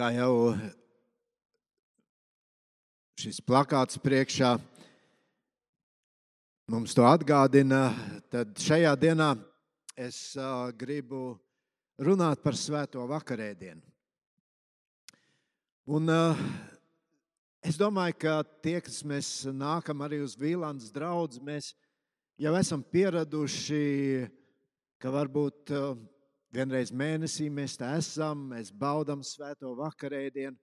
kā jau šis plakāts priekšā mums to atgādina, tad šajā dienā es gribu runāt par Svēto vakarēdienu. Un, es domāju, ka tie, kas mēs nākam arī uz Vīlandes draugu, mēs jau esam pieraduši, ka varbūt vienreiz mēnesī mēs tā esam, mēs baudām Svēto vakarēdienu.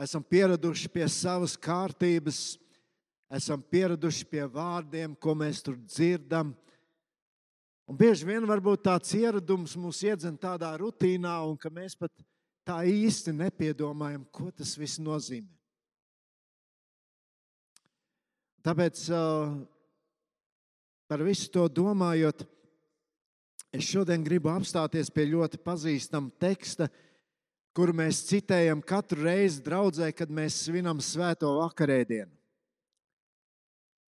Esam pieraduši pie savas kārtības, esam pieraduši pie vārdiem, ko mēs tur dzirdam. Un bieži vien varbūt tāds ieradums mūs iedzen tādā rutīnā, un ka mēs pat tā īsti nepiedomājam, ko tas viss nozīmē. Tāpēc par visu to domājot, es šodien gribu apstāties pie ļoti pazīstama teksta, kuru mēs citējam katru reizi draudzē, kad mēs svinam svēto vakarēdienu.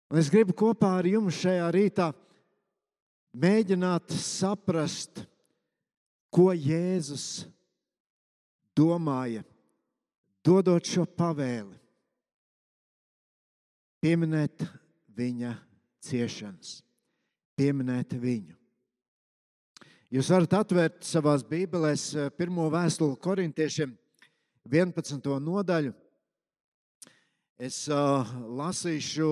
Un es gribu kopā ar jums šajā rītā mēģināt saprast, ko Jēzus domāja, dodot šo pavēli, pieminēt viņa ciešanas, pieminēt viņu. Jūs varat atvērt savās Bībelēs eh, pirmo vēstuli korintiešiem, 11. nodaļu. Es uh, lasīšu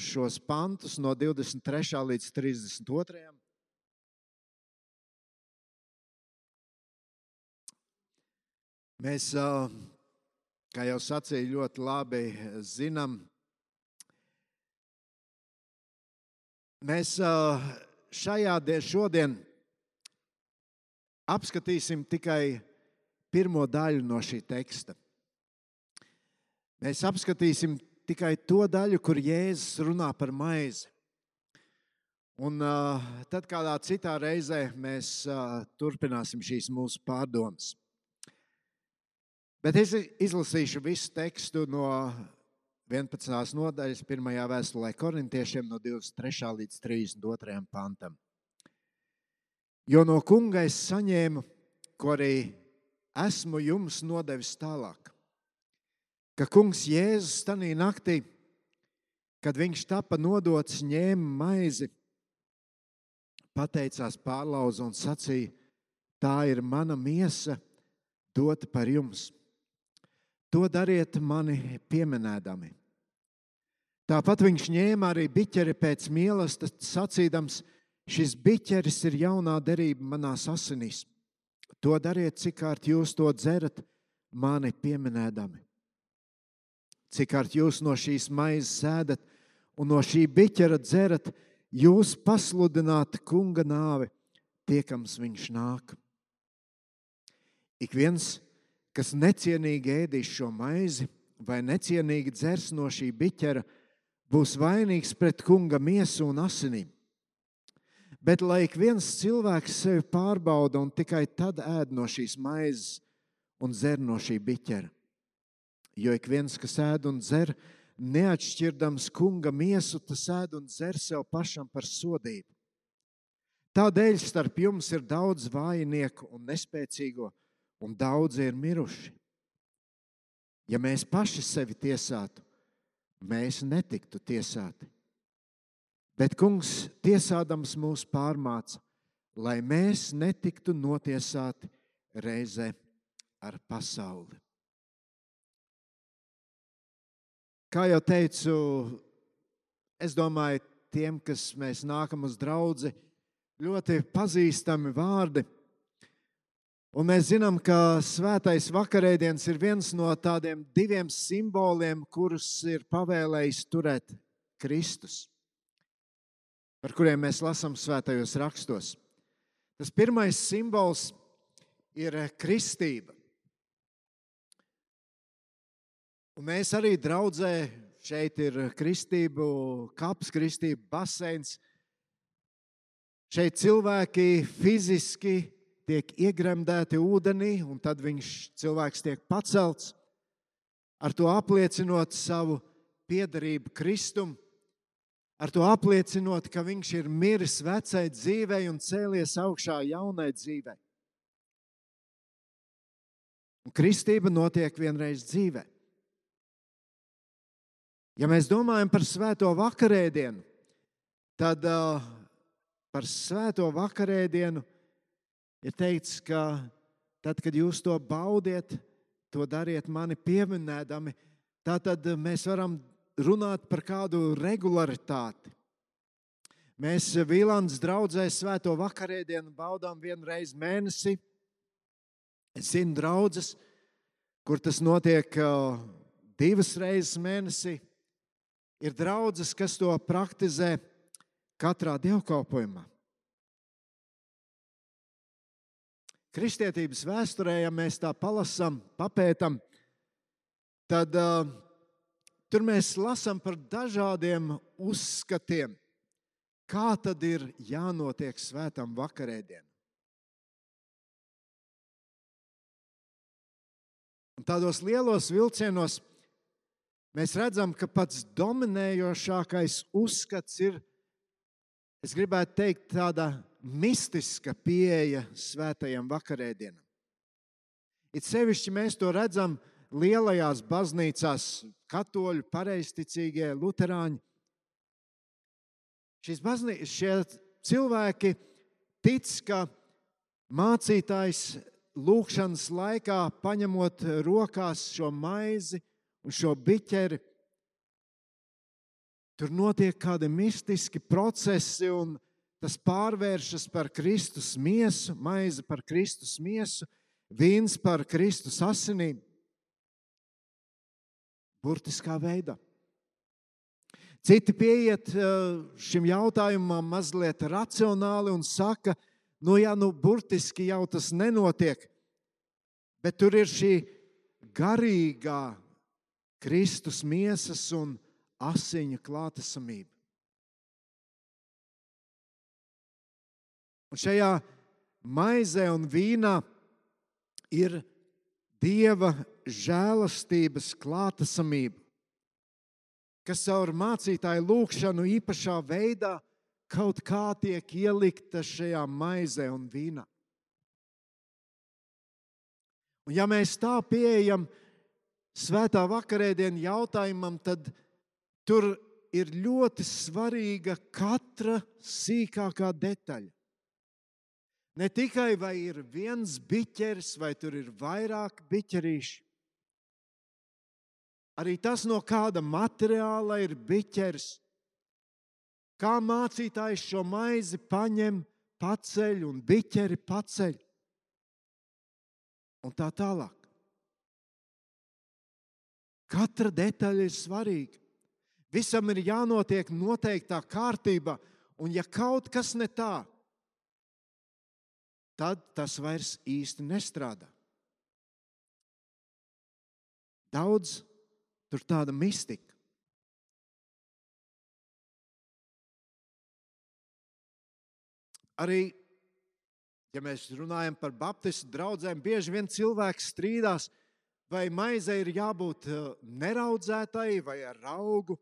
šos pantus no 23. līdz 32. Mēs, uh, kā jau sacīju, ļoti labi zinām, mēs uh, šajā dienā šodien apskatīsim tikai pirmo daļu no šī teksta. Mēs apskatīsim tikai to daļu, kur Jēzus runā par maizi. Un uh, tad kādā citā reizē mēs uh, turpināsim šīs mūsu pārdomas. Bet es izlasīšu visu tekstu no 11. nodaļas, 1. vēstulē korintiešiem, no 23. līdz 32. pantam. Jo no kunga es saņēmu, ko arī esmu jums nodevis tālāk ka kungs Jēzus tajā naktī, kad viņš tika nodots, ņēma maizi, pateicās pārlauza un sacīja: Tā ir mana miesa, dota par jums. To dariet mani pieminēdami. Tāpat viņš ņēma arī biķeri pēc mīlestības, sacīdams, šis biķeris ir jaunā derība manās asinīs. To dariet, cik kārt jūs to dzerat, mani pieminēdami. Cik kārt jūs no šīs maizes sēdat un no šī biķera dzerat, jūs pasludināt kunga nāvi, tiekams viņš nāk. Ik viens, kas necienīgi ēdīs šo maizi vai necienīgi dzers no šī biķera, būs vainīgs pret kunga miesu un asinīm. Bet lai ik viens cilvēks sevi pārbauda un tikai tad ēd no šīs maizes un dzer no šī biķera. Jo ik viens, kas ēd un dzer, neatšķirdams kunga miesu, tas ēd un dzer sev pašam par sodību. Tādēļ starp jums ir daudz vājnieku un nespēcīgo, un daudzi ir miruši. Ja mēs paši sevi tiesātu, mēs netiktu tiesāti. Bet kungs tiesādams mūs pārmāca, lai mēs netiktu notiesāti reizē ar pasauli. Kā jau teicu, es domāju, tiem, kas mēs nākam uz draugu, ļoti pazīstami vārdi. Un mēs zinām, ka svētais vakarēdiens ir viens no tādiem diviem simboliem, kurus ir pavēlējis turēt Kristus, par kuriem mēs lasām svētajos rakstos. Tas pirmais simbols ir kristība. Un mēs arī draudzē, šeit ir kristību, kaps, kristību baseins. Šeit cilvēki fiziski tiek iegremdēti ūdenī, un tad viņš cilvēks tiek pacelts, ar to apliecinot savu piedarību Kristum, ar to apliecinot, ka viņš ir miris vecai dzīvei un cēlies augšā jaunai dzīvei. Un kristība notiek vienreiz dzīvē. Ja mēs domājam par svēto vakarēdienu, tad uh, par svēto vakarēdienu ir teikts, ka tad, kad jūs to baudiet, to dariet mani pieminēdami. Tātad mēs varam runāt par kādu regularitāti. Mēs Vīlāns draugzē svēto vakarēdienu baudām vienu reizi mēnesī. Es zinu draudzes, kur tas notiek divas reizes mēnesī. Ir draudzes, kas to praktizē katrā dievkalpojumā. Kristietības vēsturē, ja mēs tā palasām, papētam, tad uh, tur mēs lasām par dažādiem uzskatiem Kā tad ir jānotiek svētam vakarēdienam? Tādos lielos vilcienos mēs redzam, ka pats dominējošākais uzskats ir, es gribētu teikt, tāda mistiska pieeja svētajam vakarēdienam. It sevišķi mēs to redzam lielajās baznīcās, katoļu, pareizticīgie, luterāņi. Šīs baznī, šie cilvēki tic, ka mācītājs lūkšanas laikā, paņemot rokās šo maizi un šo biķeri, tur notiek kādi mistiski procesi, un tas pārvēršas par Kristus miesu, maize par Kristus miesu, vīns par Kristus asinīm. Burtiskā veidā. Citi pieiet eh, šim jautājumam mazliet racionāli un saka, nu, jā, nu, burtiski jau tas nenotiek, bet tur ir šī garīgā Kristus miesas un asiņu klātesamība. Un šajā maizē un vīnā ir Dieva žēlastības klātesamība kas caur mācītāju lūgšanu īpašā veidā kaut kā tiek ielikta šajā maizē un vīnā. Un ja mēs tā pieejam svētā vakarēdienu jautājumam, tad tur ir ļoti svarīga katra sīkākā detaļa. Ne tikai vai ir viens biķeris, vai tur ir vairāk biķerīši, Arī tas, no kāda materiāla ir biķers. Kā mācītājs šo maizi paņem, paceļ un biķeri paceļ. Un tā tālāk. Katra detaļa ir svarīga. Visam ir jānotiek noteiktā kārtībā, un ja kaut kas ne tā, tad tas vairs īsti nestrādā. Daudz Tur tāda mistika. Arī, ja mēs runājam par Baptistu draugiem, bieži vien cilvēks strīdās, vai maizei ir jābūt eh, neraudzētai vai ar augu.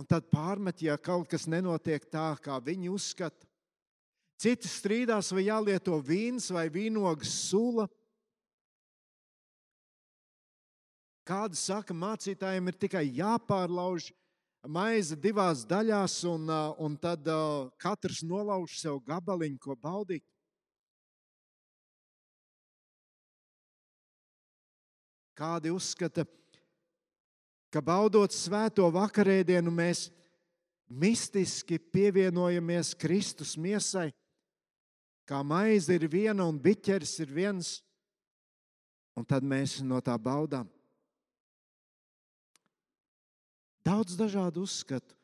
Un tad pārmet, ja kaut kas nenotiek tā, kā viņi uzskata. Citi strīdās, vai jālieto vīns vai vīnogas sula. Kāda saka, mācītājiem ir tikai jāpārlauž maize divās daļās, un, un tad katrs nolauž sev gabaliņu, ko baudīt. Kādi uzskata, ka baudot svēto vakarēdienu, mēs mistiski pievienojamies Kristus miesai, kā maize ir viena un biķeris ir viens, un tad mēs no tā baudām. Daudz dažādu uzskatu,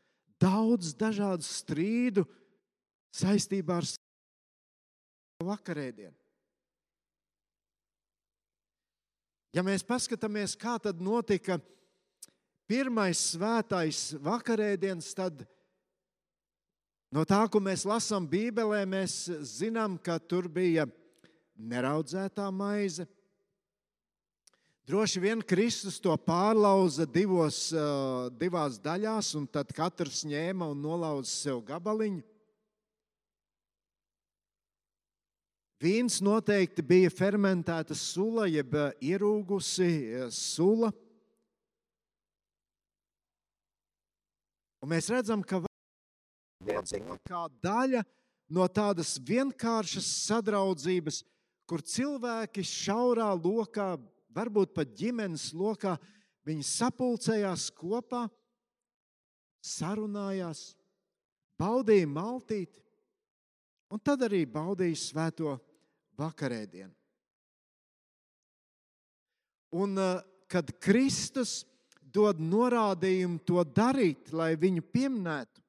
daudz dažādu strīdu saistībā ar vakarēdienu. Ja mēs paskatāmies, kā tad notika pirmais svētais vakarēdienas, tad no tā, ko mēs lasām Bībelē, mēs zinām, ka tur bija neraudzētā maize, Droši vien Kristus to pārlauza divos, divās daļās, un tad katrs ņēma un nolauza sev gabaliņu. Vīns noteikti bija fermentēta sula, jeb ierūgusi sula. Un mēs redzam, ka kā daļa no tādas vienkāršas sadraudzības, kur cilvēki šaurā lokā, varbūt pat ģimenes lokā, viņi sapulcējās kopā, sarunājās, baudīja maltīti, un tad arī baudīja svēto vakarēdienu. Un eh, kad Kristus dod norādījumu to darīt, lai viņu pieminētu,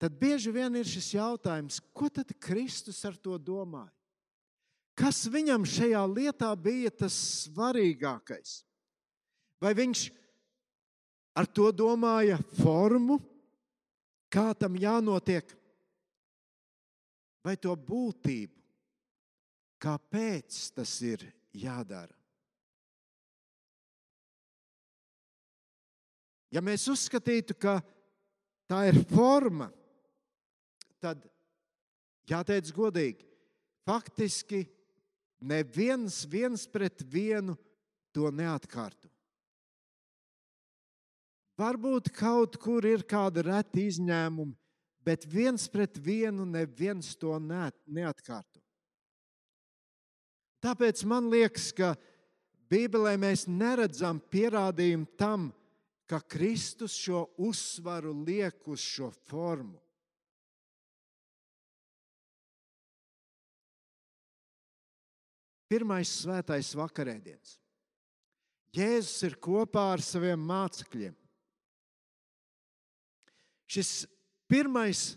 tad bieži vien ir šis jautājums, ko tad Kristus ar to domāja? Kas viņam šajā lietā bija tas svarīgākais? Vai viņš ar to domāja formu, kā tam jānotiek, vai to būtību, kāpēc tas ir jādara? Ja mēs uzskatītu, ka tā ir forma, tad jāteic godīgi, faktiski neviens viens pret vienu to neatkārto. Varbūt kaut kur ir kāda reta izņēmuma, bet viens pret vienu neviens to neatkārto. Tāpēc man liekas, ka Bībelē mēs neredzam pierādījumu tam, ka Kristus šo uzsvaru liek uz šo formu. Pirmais svētais vakarēdiens. Jēzus ir kopā ar saviem mācekļiem. Šis pirmais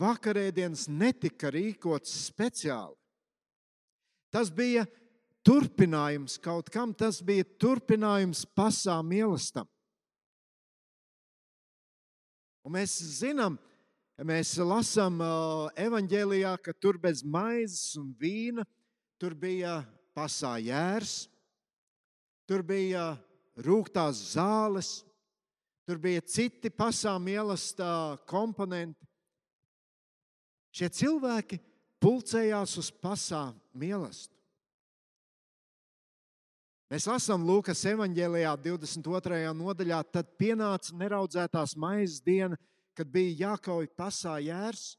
vakarēdiens netika rīkots speciāli. Tas bija turpinājums kaut kam, tas bija turpinājums pasām mīlestam. Un mēs zinām, mēs lasām evanģēlijā, ka tur bez maizes un vīna tur bija pasājērs, tur bija rūktās zāles, tur bija citi pasām ielastā komponenti. Šie cilvēki pulcējās uz pasām mīlestību. Mēs lasām Lūkas evanģēlijā, 22. nodaļā, tad pienāca neraudzētās maizes diena, kad bija jākauj pasā jērs.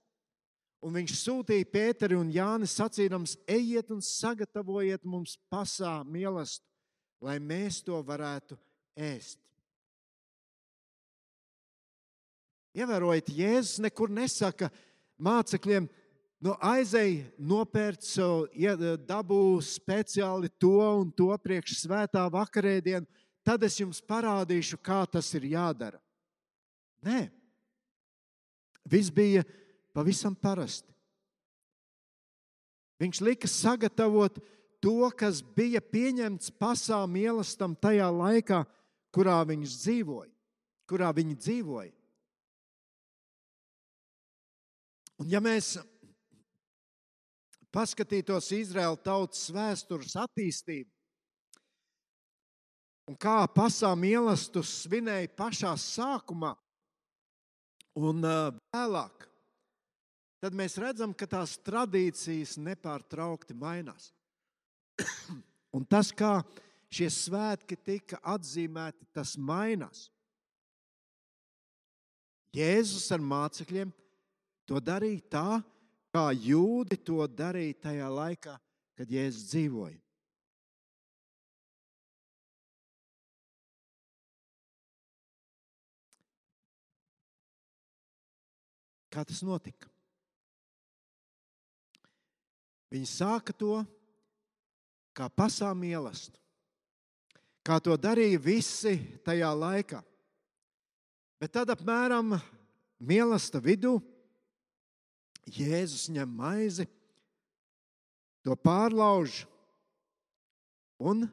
Un viņš sūtīja Pēteri un Jāni sacīdams, ejiet un sagatavojiet mums pasā mīlestību, lai mēs to varētu ēst. Ievērojiet, Jēzus nekur nesaka mācekļiem, Nu, aizēj, nopērc sev, dabū speciāli to un to priekš svētā vakarēdienu, tad es jums parādīšu, kā tas ir jādara. Nē, viss bija pavisam parasti. Viņš lika sagatavot to, kas bija pieņemts pasām ielastam tajā laikā, kurā viņš dzīvoja, kurā viņi dzīvoja. Un ja mēs paskatītos Izraēla tautas vēstures attīstību un kā pasām ielastus svinēja pašā sākumā un vēlāk, tad mēs redzam, ka tās tradīcijas nepārtraukti mainās. un tas, kā šie svētki tika atzīmēti, tas mainās. Jēzus ar mācekļiem to darīja tā, kā jūdi to darīja tajā laikā, kad Jēzus dzīvoja. Kā tas notika? Viņi sāka to kā pasām ielastu, kā to darīja visi tajā laikā. Bet tad apmēram mīlestība vidū Jēzus ņem maizi, to pārlauž, un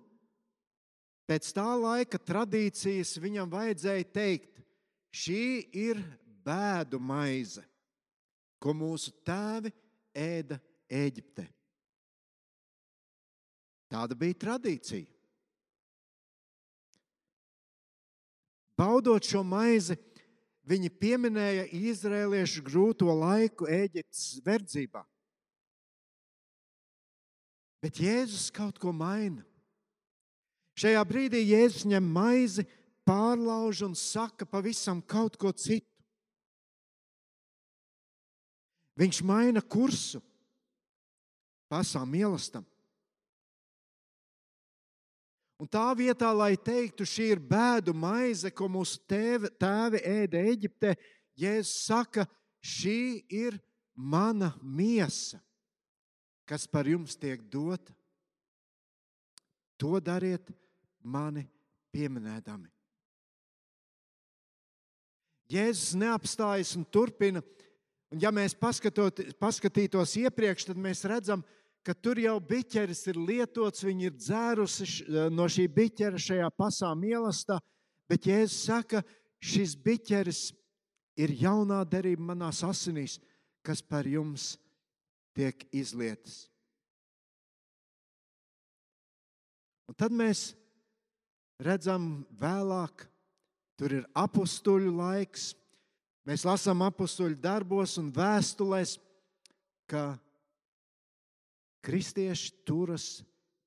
pēc tā laika tradīcijas viņam vajadzēja teikt, šī ir bēdu maize, ko mūsu tēvi ēda Eģipte. Tāda bija tradīcija. Baudot šo maizi, Viņi pieminēja izrēliešu grūto laiku Eģiptes verdzībā. Bet Jēzus kaut ko maina. Šajā brīdī Jēzus ņem maizi, pārlauž un saka pavisam kaut ko citu. Viņš maina kursu pasām mīlestam. Un tā vietā, lai teiktu, šī ir bēdu maize, ko mūsu tēvi, tēvi ēda Eģiptē, Jēzus saka, šī ir mana miesa, kas par jums tiek dota. To dariet mani pieminēdami. Jēzus neapstājas un turpina. Un ja mēs paskatītos iepriekš, tad mēs redzam, ka ka tur jau biķeris ir lietots, viņi ir dzērusi eh, no šī biķera šajā pasā mīlestā, bet Jēzus saka, šis biķeris ir jaunā derība manās asinīs, kas par jums tiek izlietas. Un tad mēs redzam vēlāk, tur ir apstuļu laiks. Mēs lasām apstuļu darbos un vēstulēs, ka kristieši turas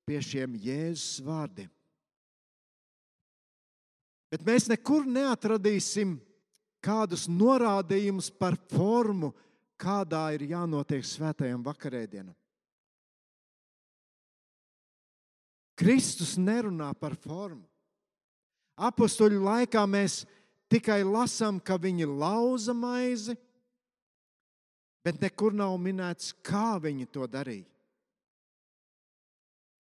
pie šiem Jēzus vārdiem. Bet mēs nekur neatradīsim kādus norādījumus par formu, kādā ir jānotiek svētajam vakarēdienam. Kristus nerunā par formu. Apostoliu laikā mēs tikai lasām, ka viņi lauza maizi, bet nekur nav minēts, kā viņi to darīja.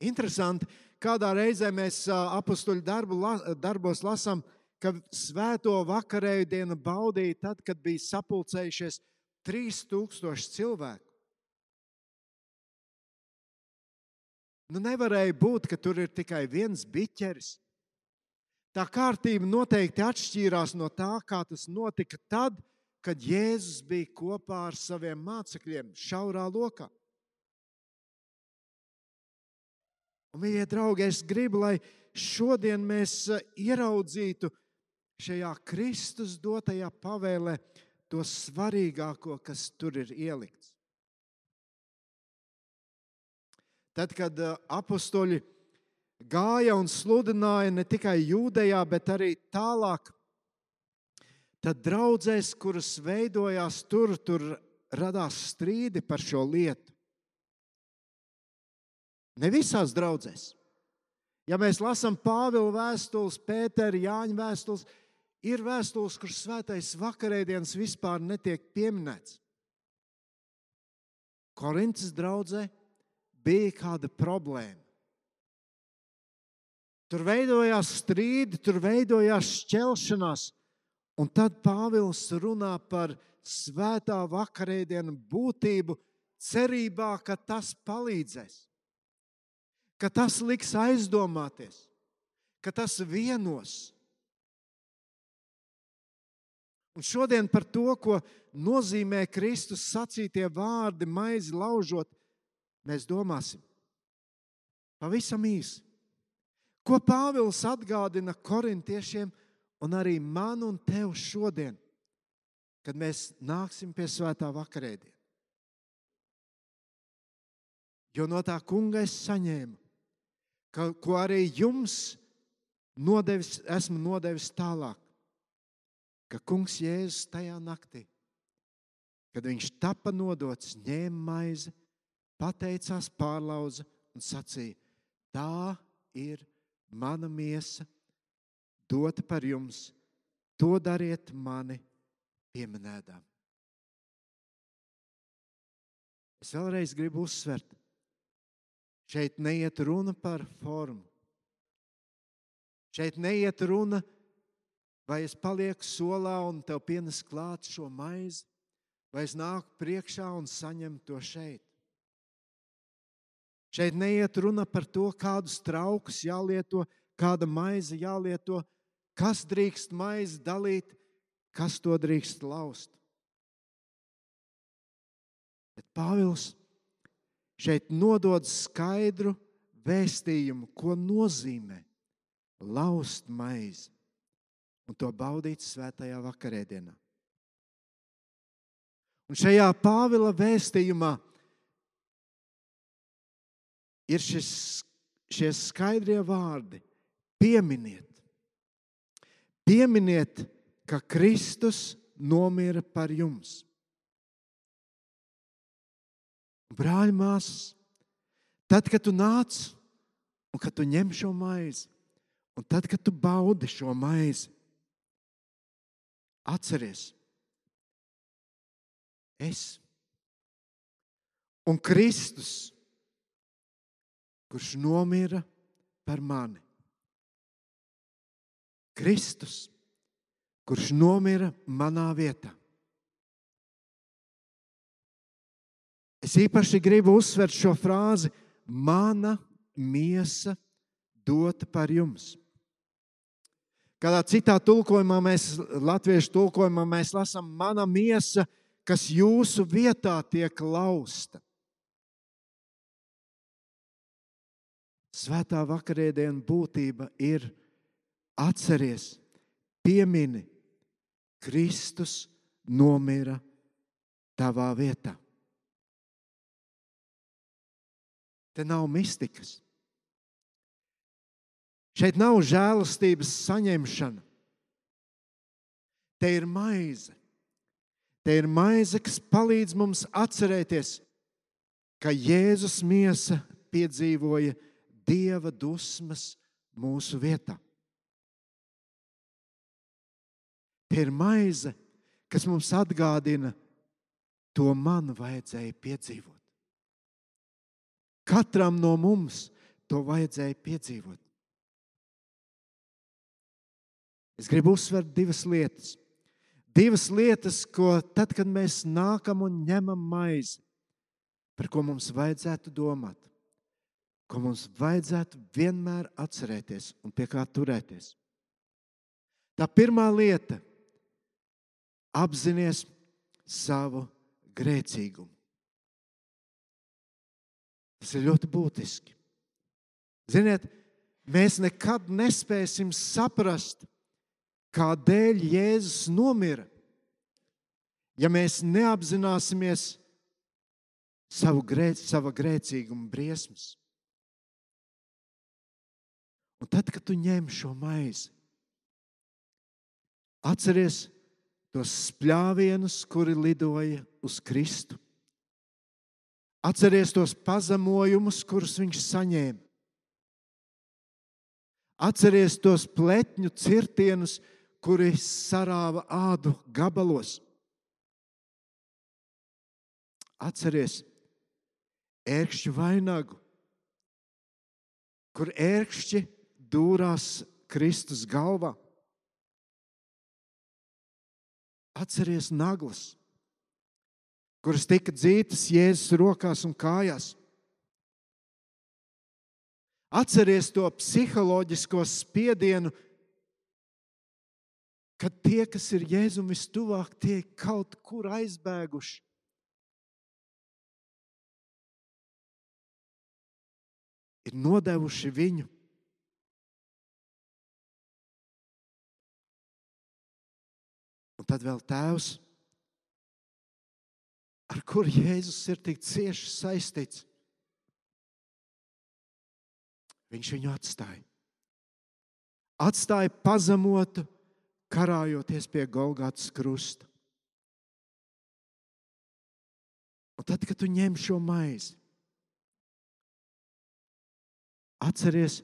Interesanti, kādā reizē mēs apakstuļu darbu, darbos lasām, ka svēto vakarēju dienu baudīja tad, kad bija sapulcējušies 3000 cilvēku. Nu, nevarēja būt, ka tur ir tikai viens biķeris. Tā kārtība noteikti atšķīrās no tā, kā tas notika tad, kad Jēzus bija kopā ar saviem mācekļiem šaurā lokā. Un, mīļie draugi, es gribu, lai šodien mēs eh, ieraudzītu šajā Kristus dotajā pavēlē to svarīgāko, kas tur ir ielikts. Tad, kad eh, apakstoļi gāja un sludināja ne tikai Jūdejā, bet arī tālāk, tad draudzēs, kuras veidojās tur, tur radās strīdi par šo lietu. Ne visās draudzēs. Ja mēs lasām Pāvila vēstules, Pētera, Jāņa vēstules, ir vēstules, kur svētais vakarēdienas vispār netiek pieminēts. Korintas draudzē bija kāda problēma. Tur veidojās strīdi, tur veidojās šķelšanās, un tad Pāvils runā par svētā vakarēdienu būtību, cerībā, ka tas palīdzēs ka tas liks aizdomāties, ka tas vienos. Un šodien par to, ko nozīmē Kristus sacītie vārdi, maizi laužot, mēs domāsim. Pavisam īsi. Ko Pāvils atgādina korintiešiem un arī man un tev šodien, kad mēs nāksim pie svētā vakarēdiena? Jo no tā kunga es saņēmu ka, ko arī jums nodevis, esmu nodevis tālāk. Ka kungs Jēzus tajā naktī, kad viņš tapa nodots, ņēma maizi, pateicās, pārlauza un sacīja: Tā ir mana miesa, dota par jums, to dariet mani pieminētām. Es vēlreiz gribu uzsvert, Šeit neiet runa par formu. Šeit neiet runa, vai es palieku solā un tev pienes klāt šo maizi, vai es nāku priekšā un saņemu to šeit. Šeit neiet runa par to, kādus traukus jālieto, kāda maize jālieto, kas drīkst maizi dalīt, kas to drīkst laust. Bet Pāvils šeit nodod skaidru vēstījumu, ko nozīmē laust maizi un to baudīt svētajā vakarēdienā. Un šajā Pāvila vēstījumā ir šis, šie skaidrie vārdi. Pieminiet, pieminiet, ka Kristus nomira par jums. Brāļi, māsas, tad, kad tu nāc un kad tu ņem šo maizi, un tad, kad tu baudi šo maizi, atceries, es un Kristus, kurš nomira par mani. Kristus, kurš nomira manā vietā. Es īpaši gribu uzsvērt šo frāzi: Mana miesa dota par jums. Kādā citā tulkojumā, mēs, latviešu tulkojumā, mēs lasām, mana miesa, kas jūsu vietā tiek lausta. Svētā vakarēdiena būtība ir atceries, piemini, Kristus nomira tavā vietā. Te nav mistikas. Šeit nav žēlastības saņemšana. Te ir maize. Te ir maize, kas palīdz mums atcerēties, ka Jēzus miesa piedzīvoja dieva dusmas mūsu vietā. Te ir maize, kas mums atgādina, to man vajadzēja piedzīvot. Katram no mums to vajadzēja piedzīvot. Es gribu uzsvērt divas lietas. Divas lietas, ko tad, kad mēs nākam un ņemam maizi, par ko mums vajadzētu domāt, ko mums vajadzētu vienmēr atcerēties un pie kā turēties. Tā pirmā lieta - apzināties savu grēcīgumu. Tas ir ļoti būtiski. Ziniet, mēs nekad nespēsim saprast, kādēļ Jēzus nomira, ja mēs neapzināsimies savu grēc, sava grēcīguma briesmas. Un tad, kad tu ņem šo maizi, atceries tos spļāvienus, kuri lidoja uz Kristu. Atceries tos pazemojumus, kurus viņš saņēma. Atceries tos pletņu cirtienus, kuri sarāva ādu gabalos. Atceries ērkšķu vainagu, kur ērkšķi dūrās Kristus galvā. Atceries naglas kuras tika dzītas Jēzus rokās un kājās. Atceries to psiholoģisko spiedienu, kad tie, kas ir Jēzum vistuvāk, tiek kaut kur aizbēguši. Ir nodevuši viņu. Un tad vēl tēvs ar kuru Jēzus ir tik cieši saistīts. Viņš viņu atstāja. Atstāja pazemotu, karājoties pie Golgātas krusta. Un tad, kad tu ņem šo maizi, atceries,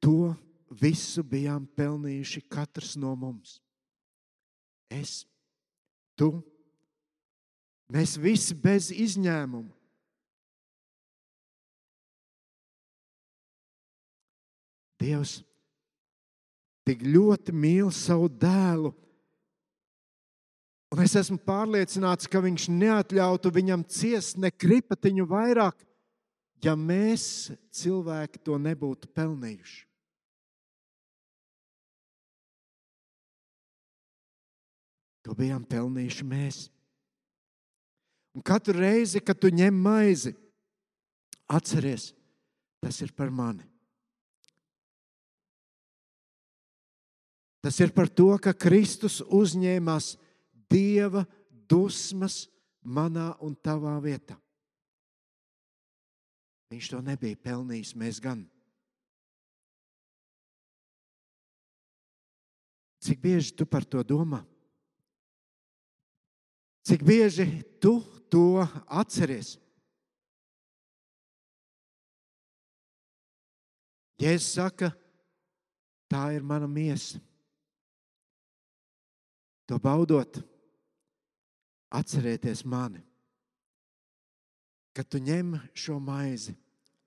to visu bijām pelnījuši katrs no mums. Es, tu Mēs visi bez izņēmuma. Dievs tik ļoti mīl savu dēlu. Un es esmu pārliecināts, ka viņš neatļautu viņam ciest ne kripatiņu vairāk, ja mēs cilvēki to nebūtu pelnījuši. To bijām pelnījuši mēs. Un katru reizi, kad tu ņem maizi, atceries, tas ir par mani. Tas ir par to, ka Kristus uzņēmās dieva dusmas manā un tavā vietā. Viņš to nebija pelnījis, mēs gan. Cik bieži tu par to domā? Cik bieži tu to atceries? Jēzus saka, tā ir mana miesa. To baudot, atcerieties mani. Kad tu ņem šo maizi,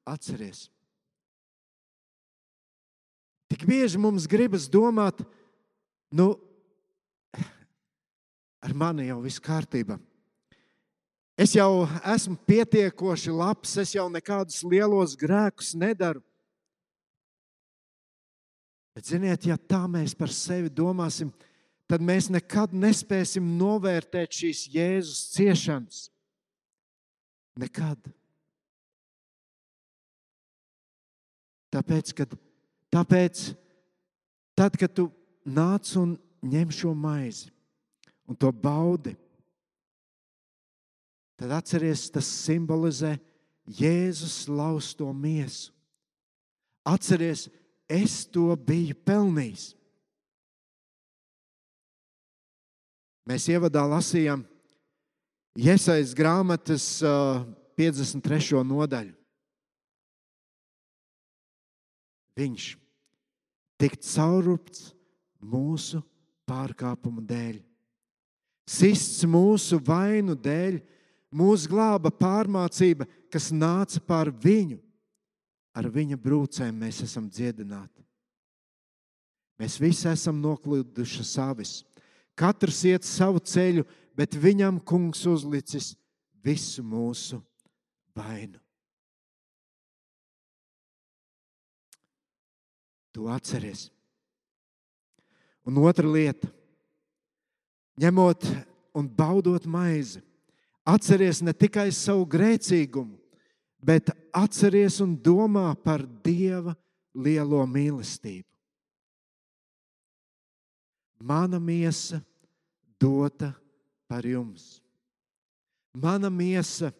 atceries. Tik bieži mums gribas domāt, Nu, ar mani jau viss kārtībā. Es jau esmu pietiekoši labs, es jau nekādus lielos grēkus nedaru. Bet, ziniet, ja tā mēs par sevi domāsim, tad mēs nekad nespēsim novērtēt šīs Jēzus ciešanas. Nekad. Tāpēc, kad, tāpēc tad, kad tu nāc un ņem šo maizi un to baudi. Tad atcerieties, tas simbolizē Jēzus lausto miesu. Atcerieties, es to biju pelnījis. Mēs ievadā lasījām Iesaistas grāmatas 53. nodaļu. Viņš tika caurupts mūsu pārkāpumu dēļ. Sists mūsu vainu dēļ, mūsu glāba pārmācība, kas nāca pār viņu. Ar viņa brūcēm mēs esam dziedināti. Mēs visi esam nokļuvuši savis. Katrs iet savu ceļu, bet viņam kungs uzlicis visu mūsu vainu. Tu atceries! Un otra lieta, ņemot un baudot maizi, atceries ne tikai savu grēcīgumu, bet atceries un domā par Dieva lielo mīlestību. Mana miesa dota par jums. Mana miesa,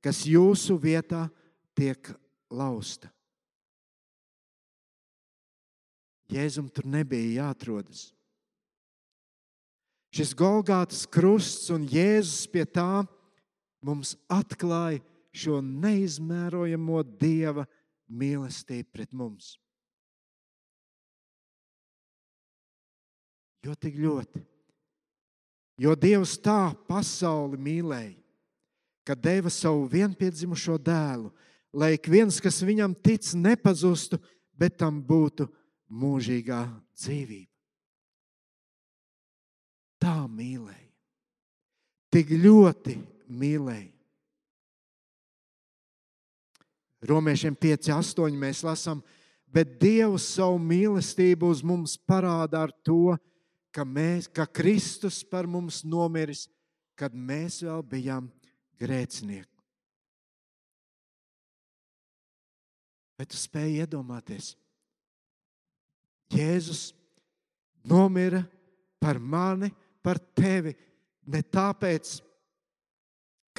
kas jūsu vietā tiek lausta. Jēzum tur nebija jāatrodas. Šis Golgātas krusts un Jēzus pie tā mums atklāja šo neizmērojamo Dieva mīlestību pret mums. Jo tik ļoti. Jo Dievs tā pasauli mīlēja, ka deva savu vienpiedzimušo dēlu, lai ik viens, kas viņam tic, nepazustu, bet tam būtu mūžīgā dzīvība tā mīlēja. Tik ļoti mīlēja. Romiešiem 5, 8 mēs lasām, bet Dievs savu mīlestību uz mums parāda ar to, ka, mēs, ka Kristus par mums nomiris, kad mēs vēl bijām grēcinieki. Bet tu spēj iedomāties, Jēzus nomira par mani, par tevi ne tāpēc, ka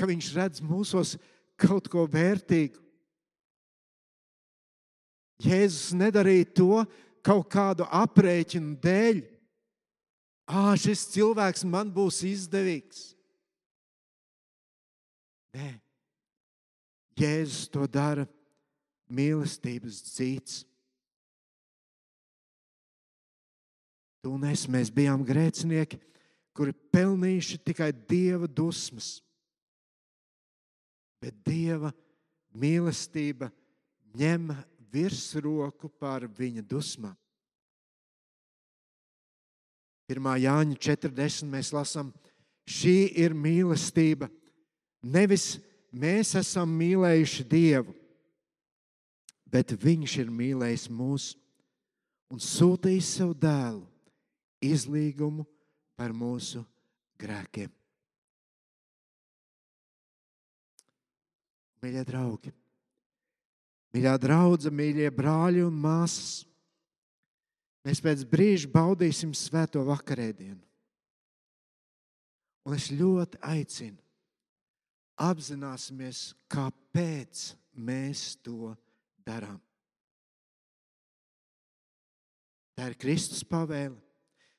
viņš redz mūsos kaut ko vērtīgu. Jēzus nedarīja to kaut kādu aprēķinu dēļ. Ah, šis cilvēks man būs izdevīgs. Nē, Jēzus to dara mīlestības dzīts. Tu un es, mēs bijām grēcinieki, kuri pelnījuši tikai dieva dusmas. Bet dieva mīlestība ņem virsroku pār viņa dusmām. 1. Jāņa 40. mēs lasām, šī ir mīlestība. Nevis mēs esam mīlējuši Dievu, bet Viņš ir mīlējis mūs un sūtījis savu dēlu izlīgumu par mūsu grēkiem. Mīļie draugi, mīļā draudzene, mīļie brāļi un māsas, mēs pēc brīža baudīsim svēto vakarēdienu. Un es ļoti aicinu, apzināsimies, kāpēc mēs to darām. Tā ir Kristus pavēle.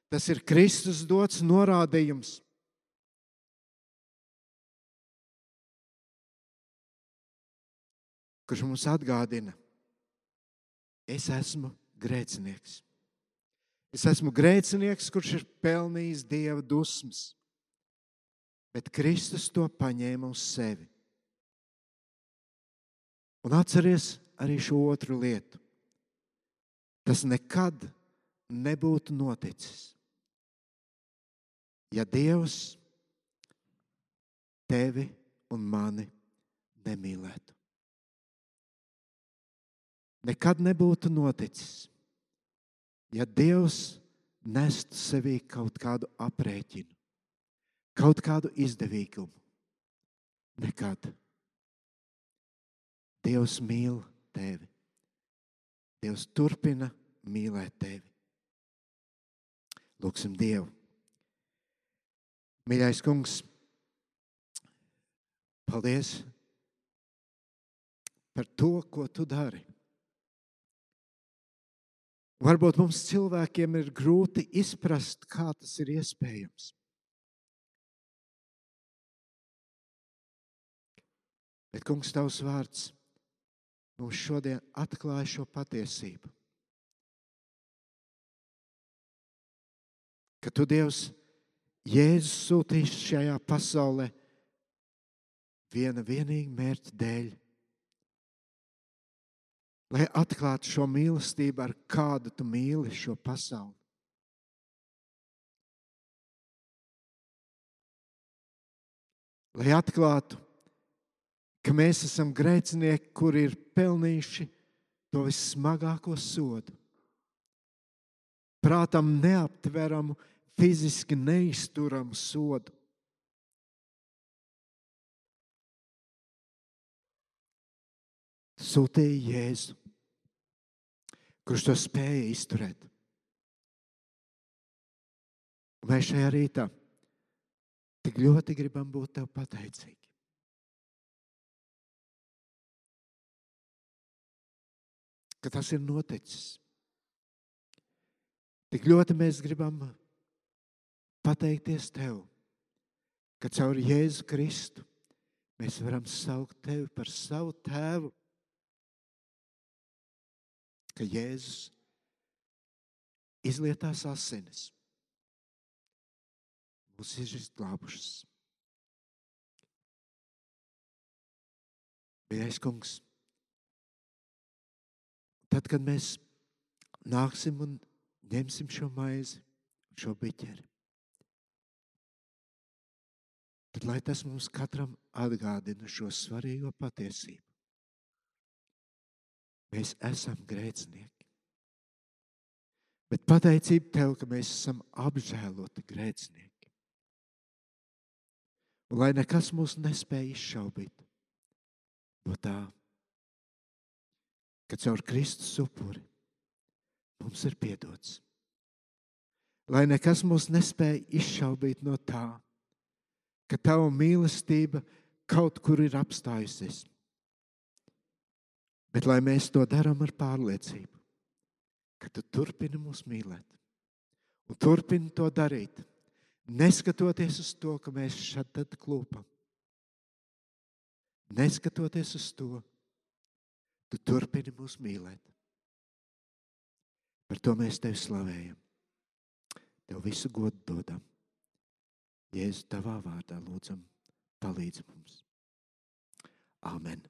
Tas ir Kristus dots norādījums. Kurš mums atgādina, es esmu grēcinieks. Es esmu grēcinieks, kurš ir pelnījis dieva dusmas, bet Kristus to paņēma uz sevi. Un atceries arī šo otru lietu. Tas nekad nebūtu noticis, ja Dievs tevi un mani nemīlētu. Nekad nebūtu noticis, ja Dievs nestu sevī kaut kādu aprēķinu, kaut kādu izdevīgumu. Nekad. Dievs mīl tevi. Dievs turpina mīlēt tevi. Lūksim Dievu. Mīļais kungs, paldies par to, ko tu dari. Varbūt mums cilvēkiem ir grūti izprast, kā tas ir iespējams. Bet, kungs, tavs vārds mums šodien atklāja šo patiesību. Ka tu, Dievs, Jēzus sūtīsi šajā pasaulē viena vienīga mērķa dēļ lai atklātu šo mīlestību, ar kādu tu mīli šo pasauli. Lai atklātu, ka mēs esam grēcinieki, kuri ir pelnījuši to vissmagāko sodu. Prātam neaptveramu, fiziski neizturamu sodu. Sūtīja Jēzu, kurš to spēja izturēt. Mēs šajā rītā tik ļoti gribam būt tev pateicīgi. Ka tas ir noticis. Tik ļoti mēs gribam pateikties tev, ka caur Jēzu Kristu mēs varam saukt tevi par savu tēvu ka Jēzus izlietās asinis. Mūs izglābušas. Mīļais kungs, tad, kad mēs nāksim un ņemsim šo maizi, šo biķeri, tad lai tas mums katram atgādina šo svarīgo patiesību. Mēs esam grēcinieki. Bet pateicība tev, ka mēs esam apžēloti grēcinieki. Un lai nekas mūs nespēja izšaubīt no tā, ka caur Kristus upuri mums ir piedots. Lai nekas mūs nespēja izšaubīt no tā, ka tava mīlestība kaut kur ir apstājusies Bet lai mēs to darām ar pārliecību, ka tu turpini mūs mīlēt un turpini to darīt, neskatoties uz to, ka mēs šeit klūpam. Neskatoties uz to, tu turpini mūs mīlēt. Par to mēs tevi slavējam. Tev visu godu dodam. Jēzu tavā vārdā lūdzam, palīdzi mums. Amen.